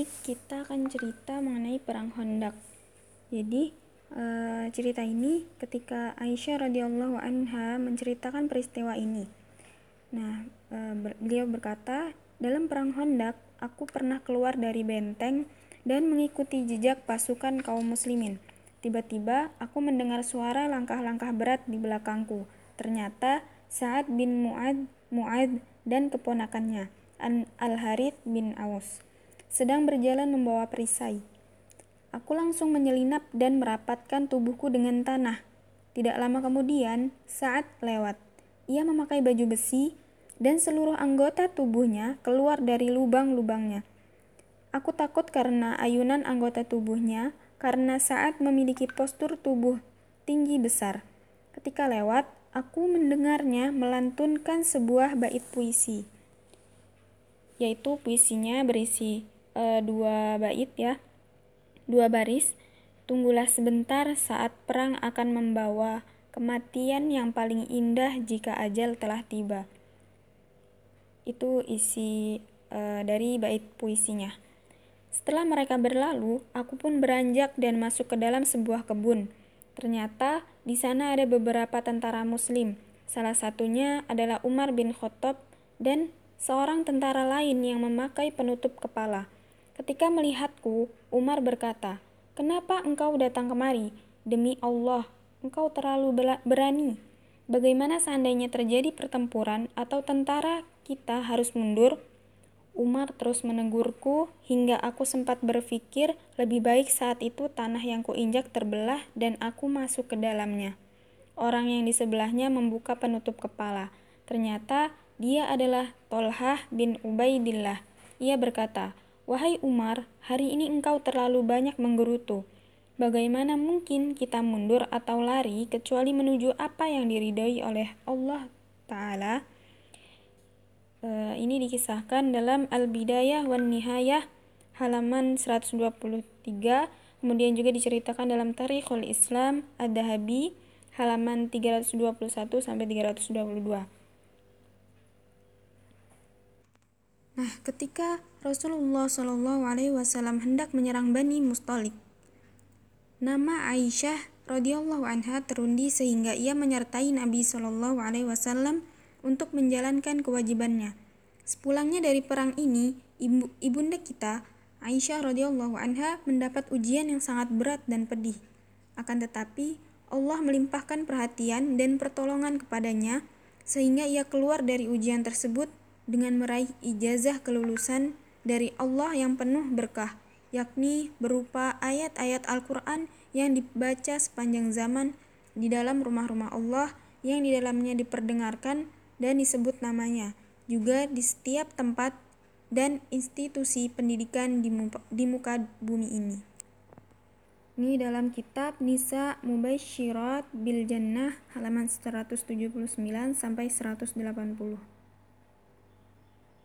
ini kita akan cerita mengenai perang Hondak. Jadi e, cerita ini ketika Aisyah radhiyallahu anha menceritakan peristiwa ini. Nah, e, beliau berkata, dalam perang Hondak, aku pernah keluar dari benteng dan mengikuti jejak pasukan kaum muslimin. Tiba-tiba aku mendengar suara langkah-langkah berat di belakangku. Ternyata Sa'ad bin Mu'ad, Mu'ad dan keponakannya, Al-Harith bin Aus sedang berjalan membawa perisai. Aku langsung menyelinap dan merapatkan tubuhku dengan tanah. Tidak lama kemudian, saat lewat, ia memakai baju besi dan seluruh anggota tubuhnya keluar dari lubang-lubangnya. Aku takut karena ayunan anggota tubuhnya, karena saat memiliki postur tubuh tinggi besar. Ketika lewat, aku mendengarnya melantunkan sebuah bait puisi, yaitu puisinya berisi e, dua bait ya dua baris tunggulah sebentar saat perang akan membawa kematian yang paling indah jika ajal telah tiba itu isi e, dari bait puisinya setelah mereka berlalu, aku pun beranjak dan masuk ke dalam sebuah kebun. Ternyata di sana ada beberapa tentara Muslim. Salah satunya adalah Umar bin Khattab dan seorang tentara lain yang memakai penutup kepala. Ketika melihatku, Umar berkata, "Kenapa engkau datang kemari? Demi Allah, engkau terlalu berani. Bagaimana seandainya terjadi pertempuran atau tentara kita harus mundur?" Umar terus menegurku hingga aku sempat berpikir lebih baik saat itu tanah yang kuinjak terbelah dan aku masuk ke dalamnya. Orang yang di sebelahnya membuka penutup kepala. Ternyata dia adalah Tolhah bin Ubaidillah. Ia berkata, Wahai Umar, hari ini engkau terlalu banyak menggerutu. Bagaimana mungkin kita mundur atau lari kecuali menuju apa yang diridhoi oleh Allah Ta'ala? Uh, ini dikisahkan dalam Al-Bidayah wan Nihayah halaman 123, kemudian juga diceritakan dalam Tarikhul Islam Ad-Dahabi halaman 321 sampai 322. Nah, ketika Rasulullah Shallallahu Alaihi Wasallam hendak menyerang Bani Mustalik, nama Aisyah radhiyallahu anha terundi sehingga ia menyertai Nabi Shallallahu Alaihi Wasallam untuk menjalankan kewajibannya. Sepulangnya dari perang ini, ibu, ibunda kita Aisyah radhiyallahu anha mendapat ujian yang sangat berat dan pedih. Akan tetapi, Allah melimpahkan perhatian dan pertolongan kepadanya sehingga ia keluar dari ujian tersebut dengan meraih ijazah kelulusan dari Allah yang penuh berkah, yakni berupa ayat-ayat Al-Quran yang dibaca sepanjang zaman di dalam rumah-rumah Allah yang di dalamnya diperdengarkan dan disebut namanya, juga di setiap tempat dan institusi pendidikan di muka, di muka bumi ini. Ini dalam kitab Nisa Mubaishirat bil Jannah halaman 179 sampai 180.